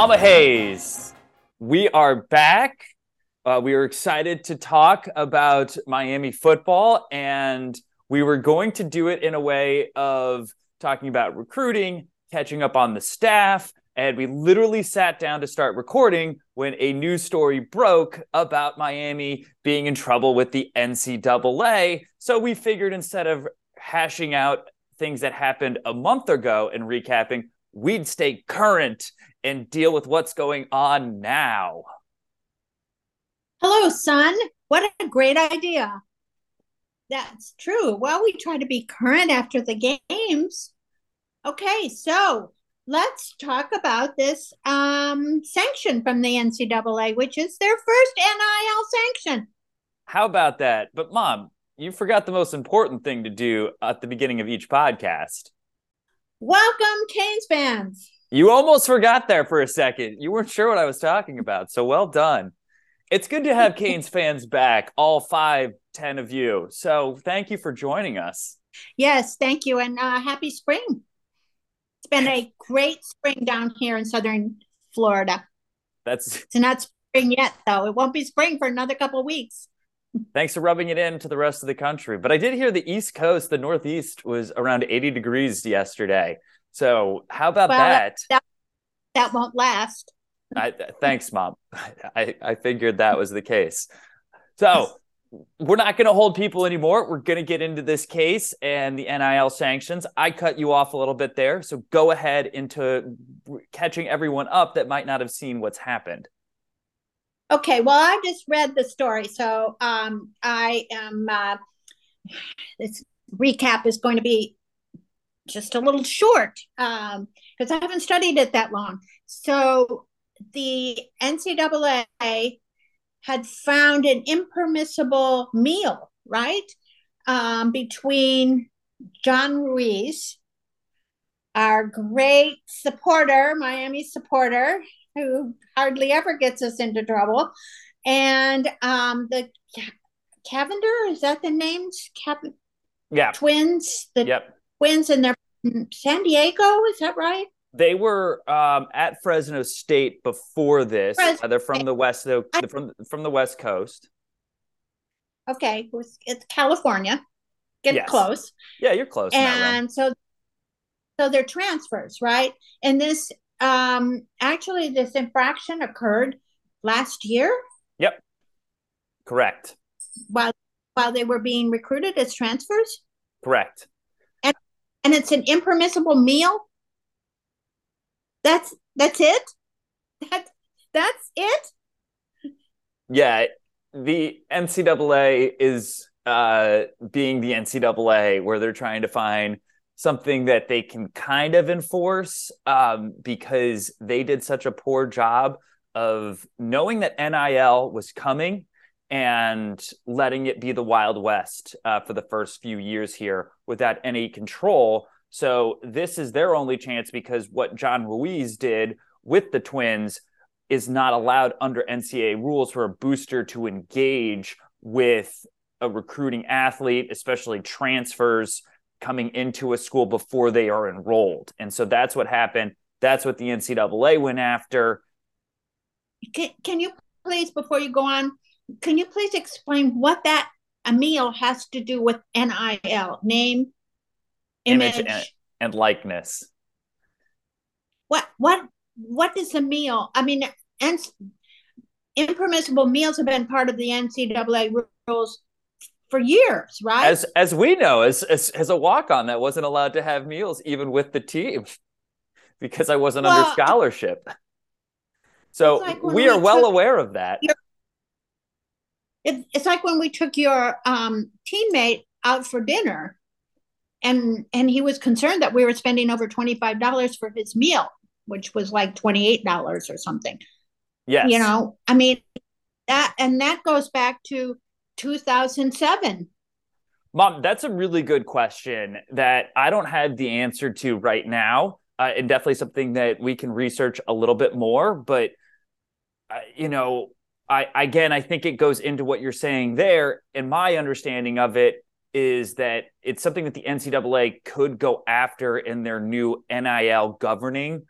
Mama Hayes, we are back. Uh, we are excited to talk about Miami football, and we were going to do it in a way of talking about recruiting, catching up on the staff, and we literally sat down to start recording when a news story broke about Miami being in trouble with the NCAA. So we figured instead of hashing out things that happened a month ago and recapping, we'd stay current and deal with what's going on now. Hello, son. What a great idea. That's true. Well, we try to be current after the games. Okay, so let's talk about this um, sanction from the NCAA, which is their first NIL sanction. How about that? But, mom, you forgot the most important thing to do at the beginning of each podcast. Welcome, Canes fans. You almost forgot there for a second. You weren't sure what I was talking about. So well done. It's good to have Canes fans back, all five, ten of you. So thank you for joining us. Yes, thank you. And uh, happy spring. It's been a great spring down here in southern Florida. That's it's not spring yet, though. It won't be spring for another couple of weeks. Thanks for rubbing it in to the rest of the country. But I did hear the East Coast, the Northeast, was around 80 degrees yesterday. So how about well, that? that? That won't last. I, thanks, Mom. I, I figured that was the case. So we're not going to hold people anymore. We're going to get into this case and the NIL sanctions. I cut you off a little bit there. So go ahead into catching everyone up that might not have seen what's happened. Okay, well, I just read the story, so um, I am. Uh, this recap is going to be just a little short because um, I haven't studied it that long. So the NCAA had found an impermissible meal, right, um, between John Ruiz, our great supporter, Miami supporter, who hardly ever gets us into trouble. And um, the Cavinder, is that the names? Cap- yeah. Twins. The yep. twins, and they're from San Diego. Is that right? They were um, at Fresno State before this. Uh, they're from the west. They're from from the West Coast. Okay, it's California. Get yes. close. Yeah, you're close. And so, so they're transfers, right? And this um, actually, this infraction occurred last year. Yep. Correct. While while they were being recruited as transfers. Correct. And and it's an impermissible meal. That's that's it. That that's it. Yeah, the NCAA is uh, being the NCAA, where they're trying to find something that they can kind of enforce um, because they did such a poor job of knowing that NIL was coming and letting it be the Wild West uh, for the first few years here without any control. So this is their only chance because what John Ruiz did with the Twins is not allowed under NCAA rules for a booster to engage with a recruiting athlete, especially transfers coming into a school before they are enrolled. And so that's what happened. That's what the NCAA went after. Can, can you please, before you go on, can you please explain what that Emil has to do with NIL? Name, image, image and, and, likeness. What what what is a meal? I mean, and impermissible meals have been part of the NCAA rules for years, right? As as we know, as as, as a walk on that wasn't allowed to have meals even with the team because I wasn't well, under scholarship. So like we are we well aware of that. It, it's like when we took your um, teammate out for dinner, and and he was concerned that we were spending over twenty five dollars for his meal, which was like twenty eight dollars or something. Yes, you know, I mean that, and that goes back to 2007? Mom, that's a really good question that I don't have the answer to right now. Uh, and definitely something that we can research a little bit more. But, uh, you know, I again, I think it goes into what you're saying there. And my understanding of it is that it's something that the NCAA could go after in their new NIL governing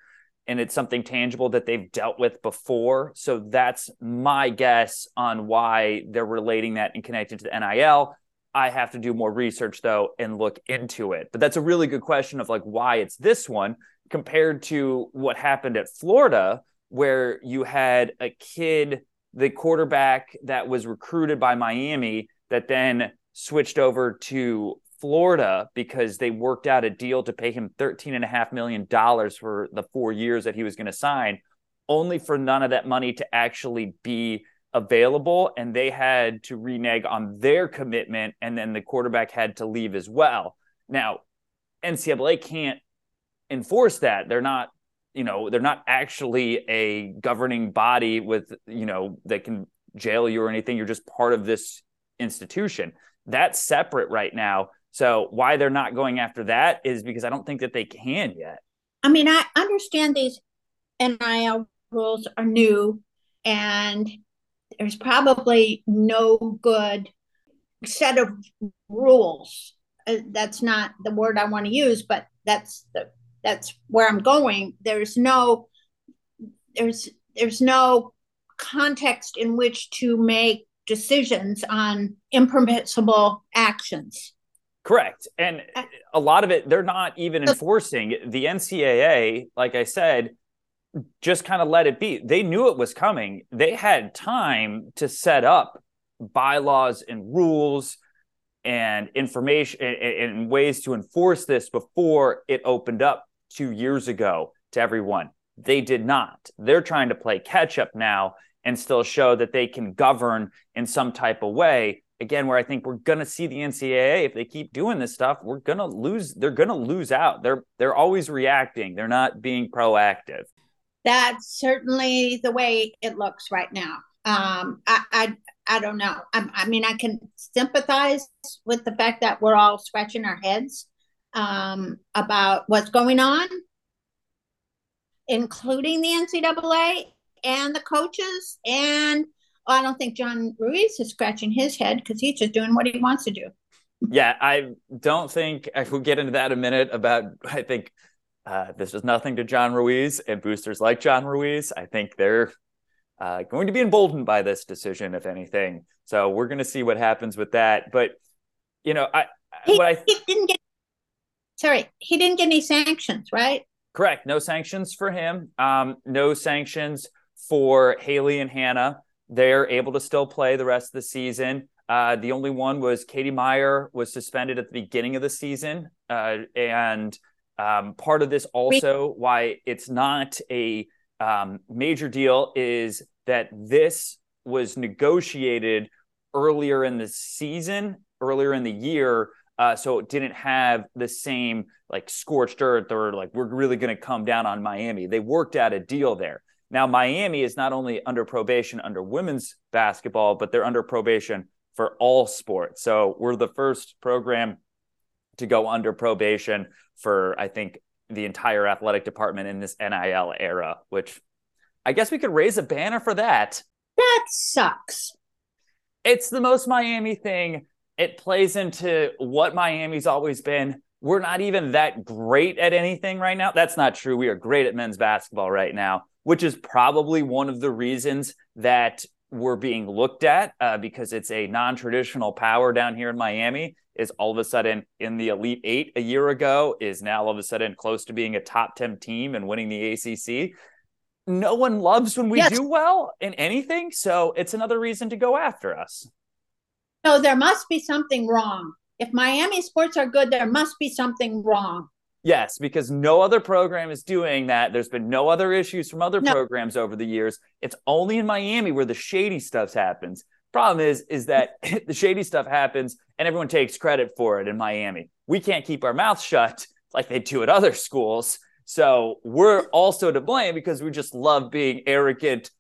and it's something tangible that they've dealt with before. So that's my guess on why they're relating that and connecting to the NIL. I have to do more research though and look into it. But that's a really good question of like why it's this one compared to what happened at Florida, where you had a kid, the quarterback that was recruited by Miami, that then switched over to Florida because they worked out a deal to pay him $13.5 million for the four years that he was going to sign, only for none of that money to actually be available. And they had to renege on their commitment. And then the quarterback had to leave as well. Now, NCAA can't enforce that. They're not, you know, they're not actually a governing body with, you know, that can jail you or anything. You're just part of this institution. That's separate right now so why they're not going after that is because I don't think that they can yet. I mean, I understand these NIL rules are new and there's probably no good set of rules. Uh, that's not the word I want to use, but that's the that's where I'm going. There's no there's there's no context in which to make decisions on impermissible actions. Correct. And uh, a lot of it, they're not even enforcing. The NCAA, like I said, just kind of let it be. They knew it was coming. They had time to set up bylaws and rules and information and ways to enforce this before it opened up two years ago to everyone. They did not. They're trying to play catch up now and still show that they can govern in some type of way again where I think we're going to see the NCAA if they keep doing this stuff, we're going to lose. They're going to lose out. They're they're always reacting. They're not being proactive. That's certainly the way it looks right now. Um, I, I I don't know. I, I mean, I can sympathize with the fact that we're all scratching our heads um, about what's going on, including the NCAA and the coaches and I don't think John Ruiz is scratching his head because he's just doing what he wants to do. Yeah, I don't think I will get into that in a minute about I think uh, this is nothing to John Ruiz and boosters like John Ruiz. I think they're uh, going to be emboldened by this decision, if anything. So we're going to see what happens with that. But you know, I he, what I th- he didn't get. Sorry, he didn't get any sanctions, right? Correct. No sanctions for him. Um, no sanctions for Haley and Hanna they're able to still play the rest of the season. Uh, the only one was Katie Meier was suspended at the beginning of the season, uh, and um, part of this also why it's not a um, major deal is that this was negotiated earlier in the season, earlier in the year. Uh, so it didn't have the same like scorched earth or like we're really going to come down on Miami. They worked out a deal there. Now, Miami is not only under probation under women's basketball, but they're under probation for all sports. So we're the first program to go under probation for, I think, the entire athletic department in this NIL era, which I guess we could raise a banner for that. That sucks. It's the most Miami thing. It plays into what Miami's always been. We're not even that great at anything right now. That's not true. We are great at men's basketball right now which is probably one of the reasons that we're being looked at uh, because it's a non-traditional power down here in Miami is all of a sudden in the elite eight a year ago is now all of a sudden close to being a top 10 team and winning the ACC. No one loves when we yes. do well in anything. So it's another reason to go after us. No, there must be something wrong. If Miami sports are good, there must be something wrong. Yes, because no other program is doing that. There's been no other issues from other no. programs over the years. It's only in Miami where the shady stuff happens. Problem is, is that the shady stuff happens and everyone takes credit for it in Miami. We can't keep our mouths shut like they do at other schools. So we're also to blame because we just love being arrogant,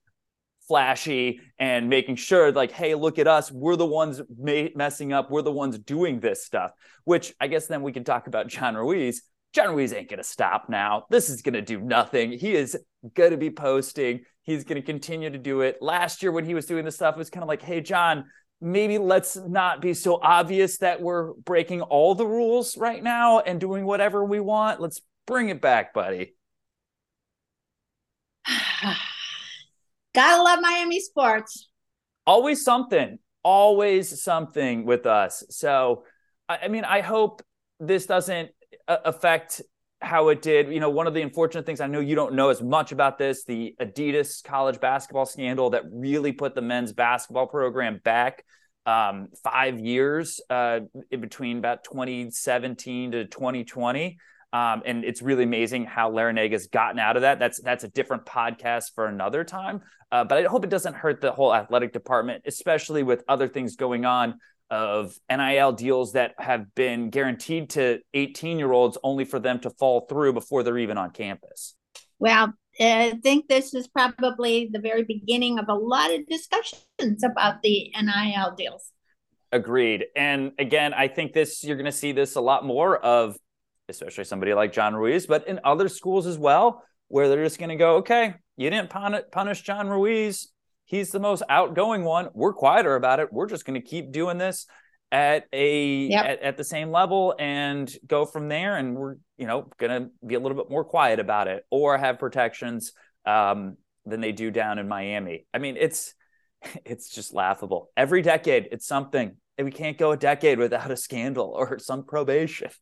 flashy, and making sure, like, hey, look at us. We're the ones ma- messing up. We're the ones doing this stuff. Which I guess then we can talk about John Ruiz John Ruiz ain't going to stop now. This is going to do nothing. He is going to be posting. He's going to continue to do it. Last year, when he was doing this stuff, it was kind of like, hey, John, maybe let's not be so obvious that we're breaking all the rules right now and doing whatever we want. Let's bring it back, buddy. Gotta love Miami sports. Always something, always something with us. So, I mean, I hope this doesn't affect how it did. You know, one of the unfortunate things I know you don't know as much about this the Adidas college basketball scandal that really put the men's basketball program back um, five years uh, in between about 2017 to 2020. Um, and it's really amazing how Larrañaga's gotten out of that. That's that's a different podcast for another time. Uh, but I hope it doesn't hurt the whole athletic department, especially with other things going on of NIL deals that have been guaranteed to 18 year olds only for them to fall through before they're even on campus. Well, eh, I think this is probably the very beginning of a lot of discussions about the NIL deals. Agreed. And again, I think this you're going to see this a lot more of especially somebody like John Ruiz, but in other schools as well, where they're just going to go, okay, you didn't punish John Ruiz. He's the most outgoing one. We're quieter about it. We're just going to keep doing this at a yep. at, at, the same level and go from there. And we're you know going to be a little bit more quiet about it or have protections um, than they do down in Miami. I mean, it's it's just laughable. Every decade, it's something. And we can't go a decade without a scandal or some probation.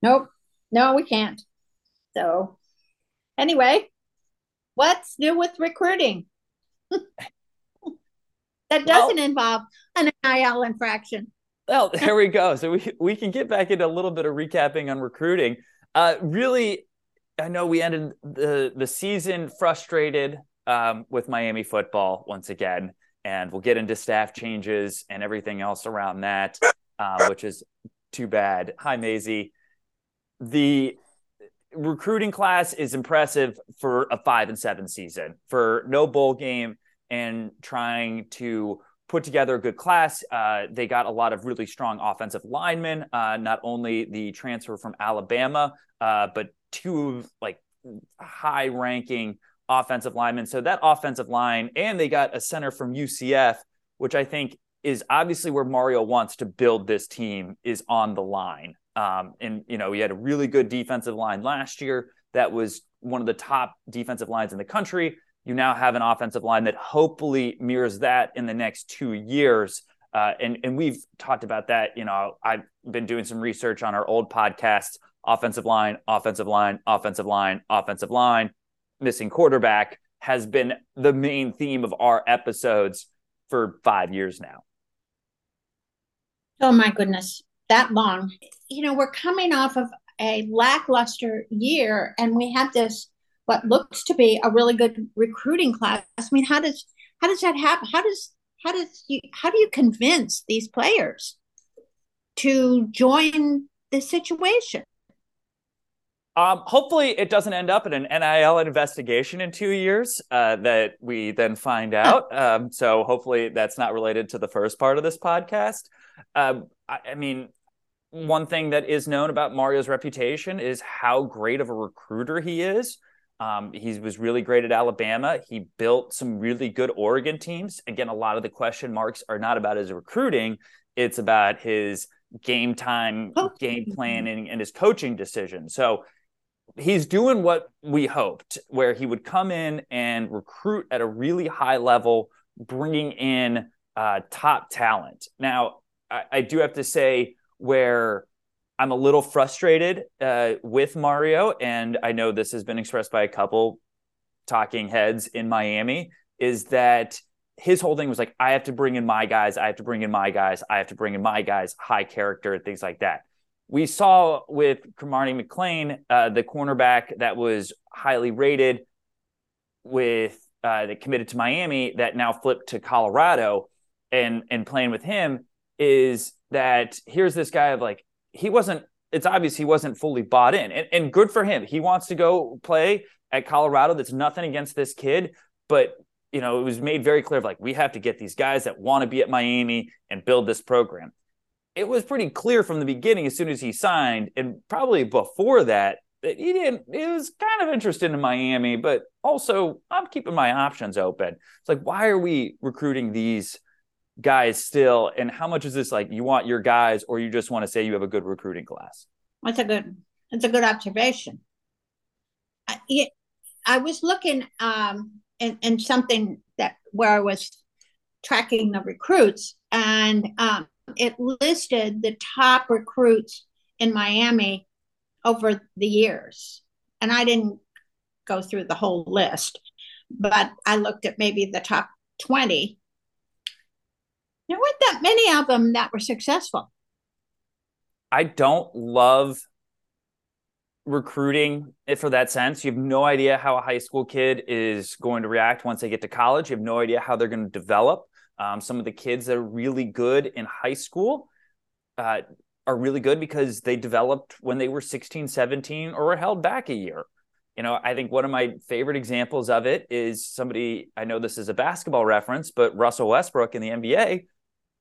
Nope. No, we can't. So, anyway, what's new with recruiting? that doesn't well, involve an NIL infraction. Well, there we go. So we we can get back into a little bit of recapping on recruiting. Uh, really, I know we ended the the season frustrated um, with Miami football once again, and we'll get into staff changes and everything else around that, uh, which is too bad. Hi, Maisie the recruiting class is impressive for a five and seven season for no bowl game and trying to put together a good class. Uh, they got a lot of really strong offensive linemen, uh, not only the transfer from Alabama, uh, but two like high ranking offensive linemen. So that offensive line, and they got a center from UCF, which I think is obviously where Mario wants to build this team is on the line. Um, and you know, he had a really good defensive line last year. That was one of the top defensive lines in the country. You now have an offensive line that hopefully mirrors that in the next two years. Uh, and and we've talked about that. You know, I've been doing some research on our old podcast: offensive line, offensive line, offensive line, offensive line, missing quarterback has been the main theme of our episodes for five years now. Oh my goodness, that long you know, we're coming off of a lackluster year and we have this what looks to be a really good recruiting class. I mean, how does how does that happen? How does how does you how do you convince these players to join the situation? Um, hopefully, it doesn't end up in an NIL investigation in two years uh, that we then find out. Um, so, hopefully, that's not related to the first part of this podcast. Um, I, I mean, one thing that is known about Mario's reputation is how great of a recruiter he is. Um, he was really great at Alabama. He built some really good Oregon teams. Again, a lot of the question marks are not about his recruiting, it's about his game time, oh. game planning, and his coaching decisions. So he's doing what we hoped, where he would come in and recruit at a really high level, bringing in uh, top talent. Now, I, I do have to say, where I'm a little frustrated uh, with Mario, and I know this has been expressed by a couple talking heads in Miami, is that his whole thing was like, I have to bring in my guys, I have to bring in my guys, I have to bring in my guys, high character, things like that. We saw with Cormani McClain, uh, the cornerback that was highly rated with uh, that committed to Miami, that now flipped to Colorado, and and playing with him is that here's this guy of like he wasn't it's obvious he wasn't fully bought in and, and good for him. He wants to go play at colorado. That's nothing against this kid but you know it was made very clear of like we have to get these guys that want to be at miami and build this program. It was pretty clear from the beginning as soon as he signed and probably before that that he didn't he was kind of interested in miami but also i'm keeping my options open. It's like why are we recruiting these guys still and how much is this like you want your guys or you just want to say you have a good recruiting class that's a good that's a good observation I, I was looking um in, in something that where I was tracking the recruits and um it listed the top recruits in Miami over the years. And I didn't go through the whole list, but I looked at maybe the top 20. There weren't that many of them that were successful. I don't love recruiting it for that sense. You have no idea how a high school kid is going to react once they get to college. You have no idea how they're going to develop. Um, some of the kids that are really good in high school uh, are really good because they developed when they were 16, 17, or were held back a year. You know, I think one of my favorite examples of it is somebody, I know this is a basketball reference, but Russell Westbrook in the NBA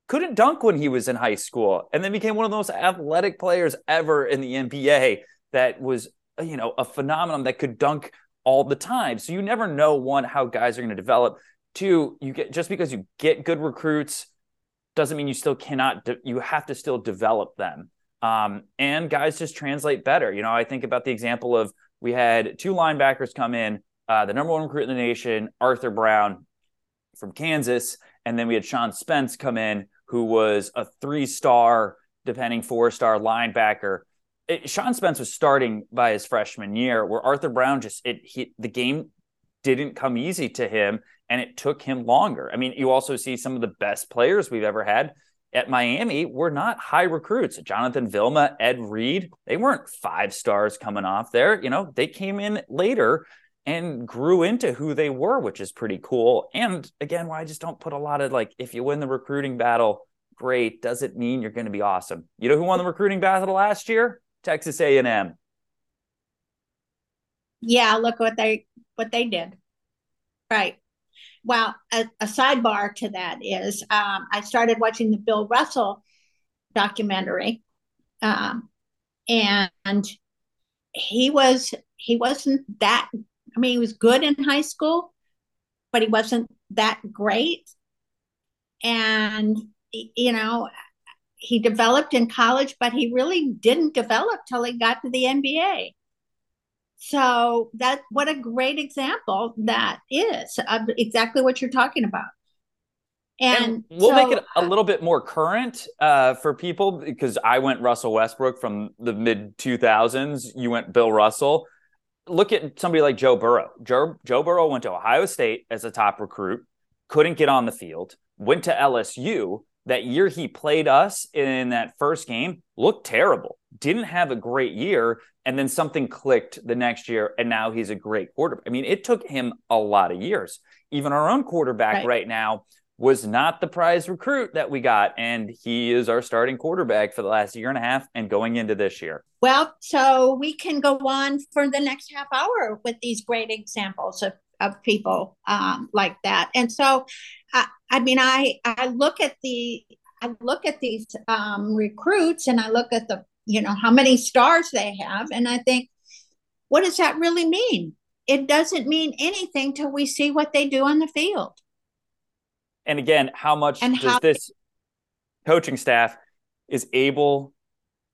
couldn't dunk when he was in high school and then became one of the most athletic players ever in the NBA that was, you know, a phenomenon that could dunk all the time. So you never know one how guys are going to develop. Two, you get just because you get good recruits doesn't mean you still cannot de- you have to still develop them. Um, and guys just translate better. You know, I think about the example of we had two linebackers come in, uh, the number one recruit in the nation, Arthur Brown from Kansas, and then we had Sean Spence come in, who was a three-star, depending four-star linebacker. It, Sean Spence was starting by his freshman year, where Arthur Brown just it he, the game didn't come easy to him, and it took him longer. I mean, you also see some of the best players we've ever had at Miami were not high recruits. Jonathan Vilma, Ed Reed, they weren't five stars coming off there. You know, they came in later and grew into who they were, which is pretty cool. And again, why I just don't put a lot of like, if you win the recruiting battle, great. Doesn't mean you're going to be awesome. You know who won the recruiting battle last year? Texas A&M. Yeah, look what they what they did. Right. Well, a, a sidebar to that is um, I started watching the Bill Russell documentary, um, and he was he wasn't that. I mean, he was good in high school, but he wasn't that great. And you know, he developed in college, but he really didn't develop till he got to the NBA. So that what a great example that is of exactly what you're talking about. And, and we'll so, make it a little bit more current uh, for people because I went Russell Westbrook from the mid 2000s. You went Bill Russell. Look at somebody like Joe Burrow. Joe, Joe Burrow went to Ohio State as a top recruit, couldn't get on the field, went to LSU. That year he played us in that first game, looked terrible, didn't have a great year and then something clicked the next year and now he's a great quarterback. I mean, it took him a lot of years. Even our own quarterback right, right now was not the prize recruit that we got and he is our starting quarterback for the last year and a half and going into this year. Well, so we can go on for the next half hour with these great examples of of people um, like that. And so, I, I mean, I I look at the I look at these um, recruits and I look at the you know how many stars they have and i think what does that really mean it doesn't mean anything till we see what they do on the field and again how much and does how- this coaching staff is able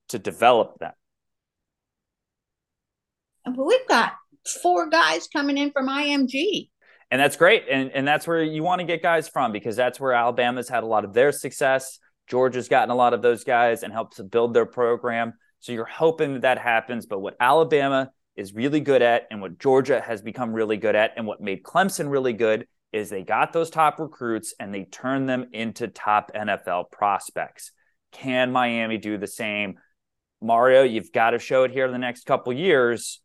to develop that we've got four guys coming in from img and that's great and and that's where you want to get guys from because that's where alabama's had a lot of their success Georgia's gotten a lot of those guys and helped to build their program. So you're hoping that that happens. But what Alabama is really good at and what Georgia has become really good at and what made Clemson really good is they got those top recruits and they turned them into top NFL prospects. Can Miami do the same? Mario, you've got to show it here in the next couple years.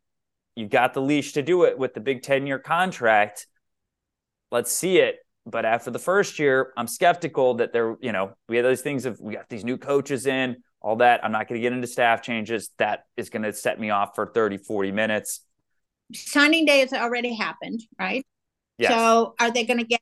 You've got the leash to do it with the big 10 year contract. Let's see it but after the first year, I'm skeptical that there, you know, we had those things of we got these new coaches in, all that. I'm not going to get into staff changes. That is going to set me off for 30, 40 minutes. Signing day has already happened, right? Yes. So are they going to get,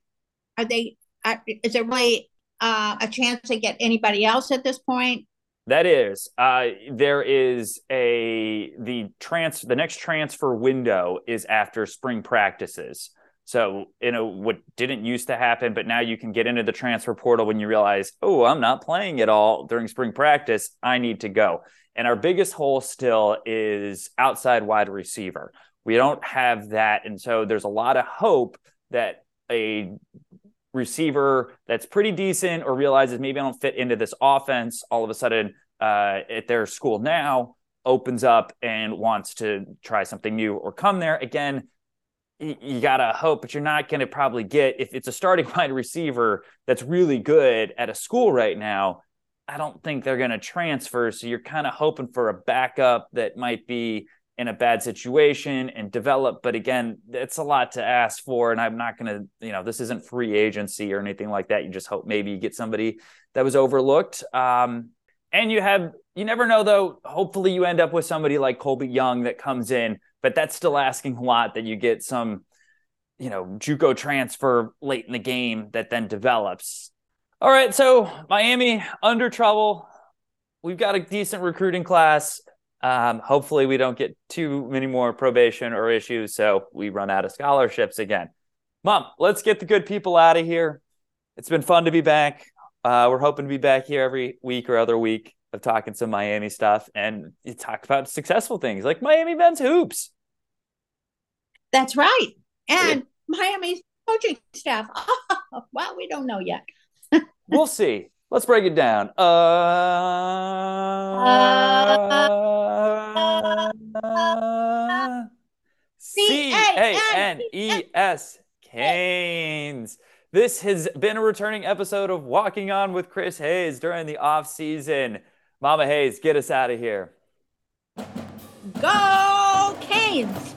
are they, are, is there really uh, a chance to get anybody else at this point? That is, uh, there is a the trans the next transfer window is after spring practices. So, you know, what didn't used to happen, but now you can get into the transfer portal when you realize, oh, I'm not playing at all during spring practice. I need to go. And our biggest hole still is outside wide receiver. We don't have that. And so there's a lot of hope that a receiver that's pretty decent or realizes maybe I don't fit into this offense all of a sudden uh, at their school now opens up and wants to try something new or come there. Again, you gotta hope, but you're not gonna probably get if it's a starting wide receiver that's really good at a school right now. I don't think they're gonna transfer, so you're kind of hoping for a backup that might be in a bad situation and develop. But again, it's a lot to ask for, and I'm not gonna, you know, this isn't free agency or anything like that. You just hope maybe you get somebody that was overlooked. Um, and you have, you never know though. Hopefully, you end up with somebody like Colbie Young that comes in but that's still asking a lot that you get some, you know, JUCO transfer late in the game that then develops. All right, so Miami under trouble. We've got a decent recruiting class. Um, hopefully, we don't get too many more probation or issues, so we run out of scholarships again. Mom, let's get the good people out of here. It's been fun to be back. Uh, we're hoping to be back here every week or other week of talking some Miami stuff and you talk about successful things like Miami men's hoops. That's right. And yeah. Miami's coaching staff. Oh, well, we don't know yet. we'll see. Let's break it down. Uh, uh, C A N E S Canes. This has been a returning episode of Walking On with Chris Hayes during the off season. Mama Hayes, get us out of here. Go Canes!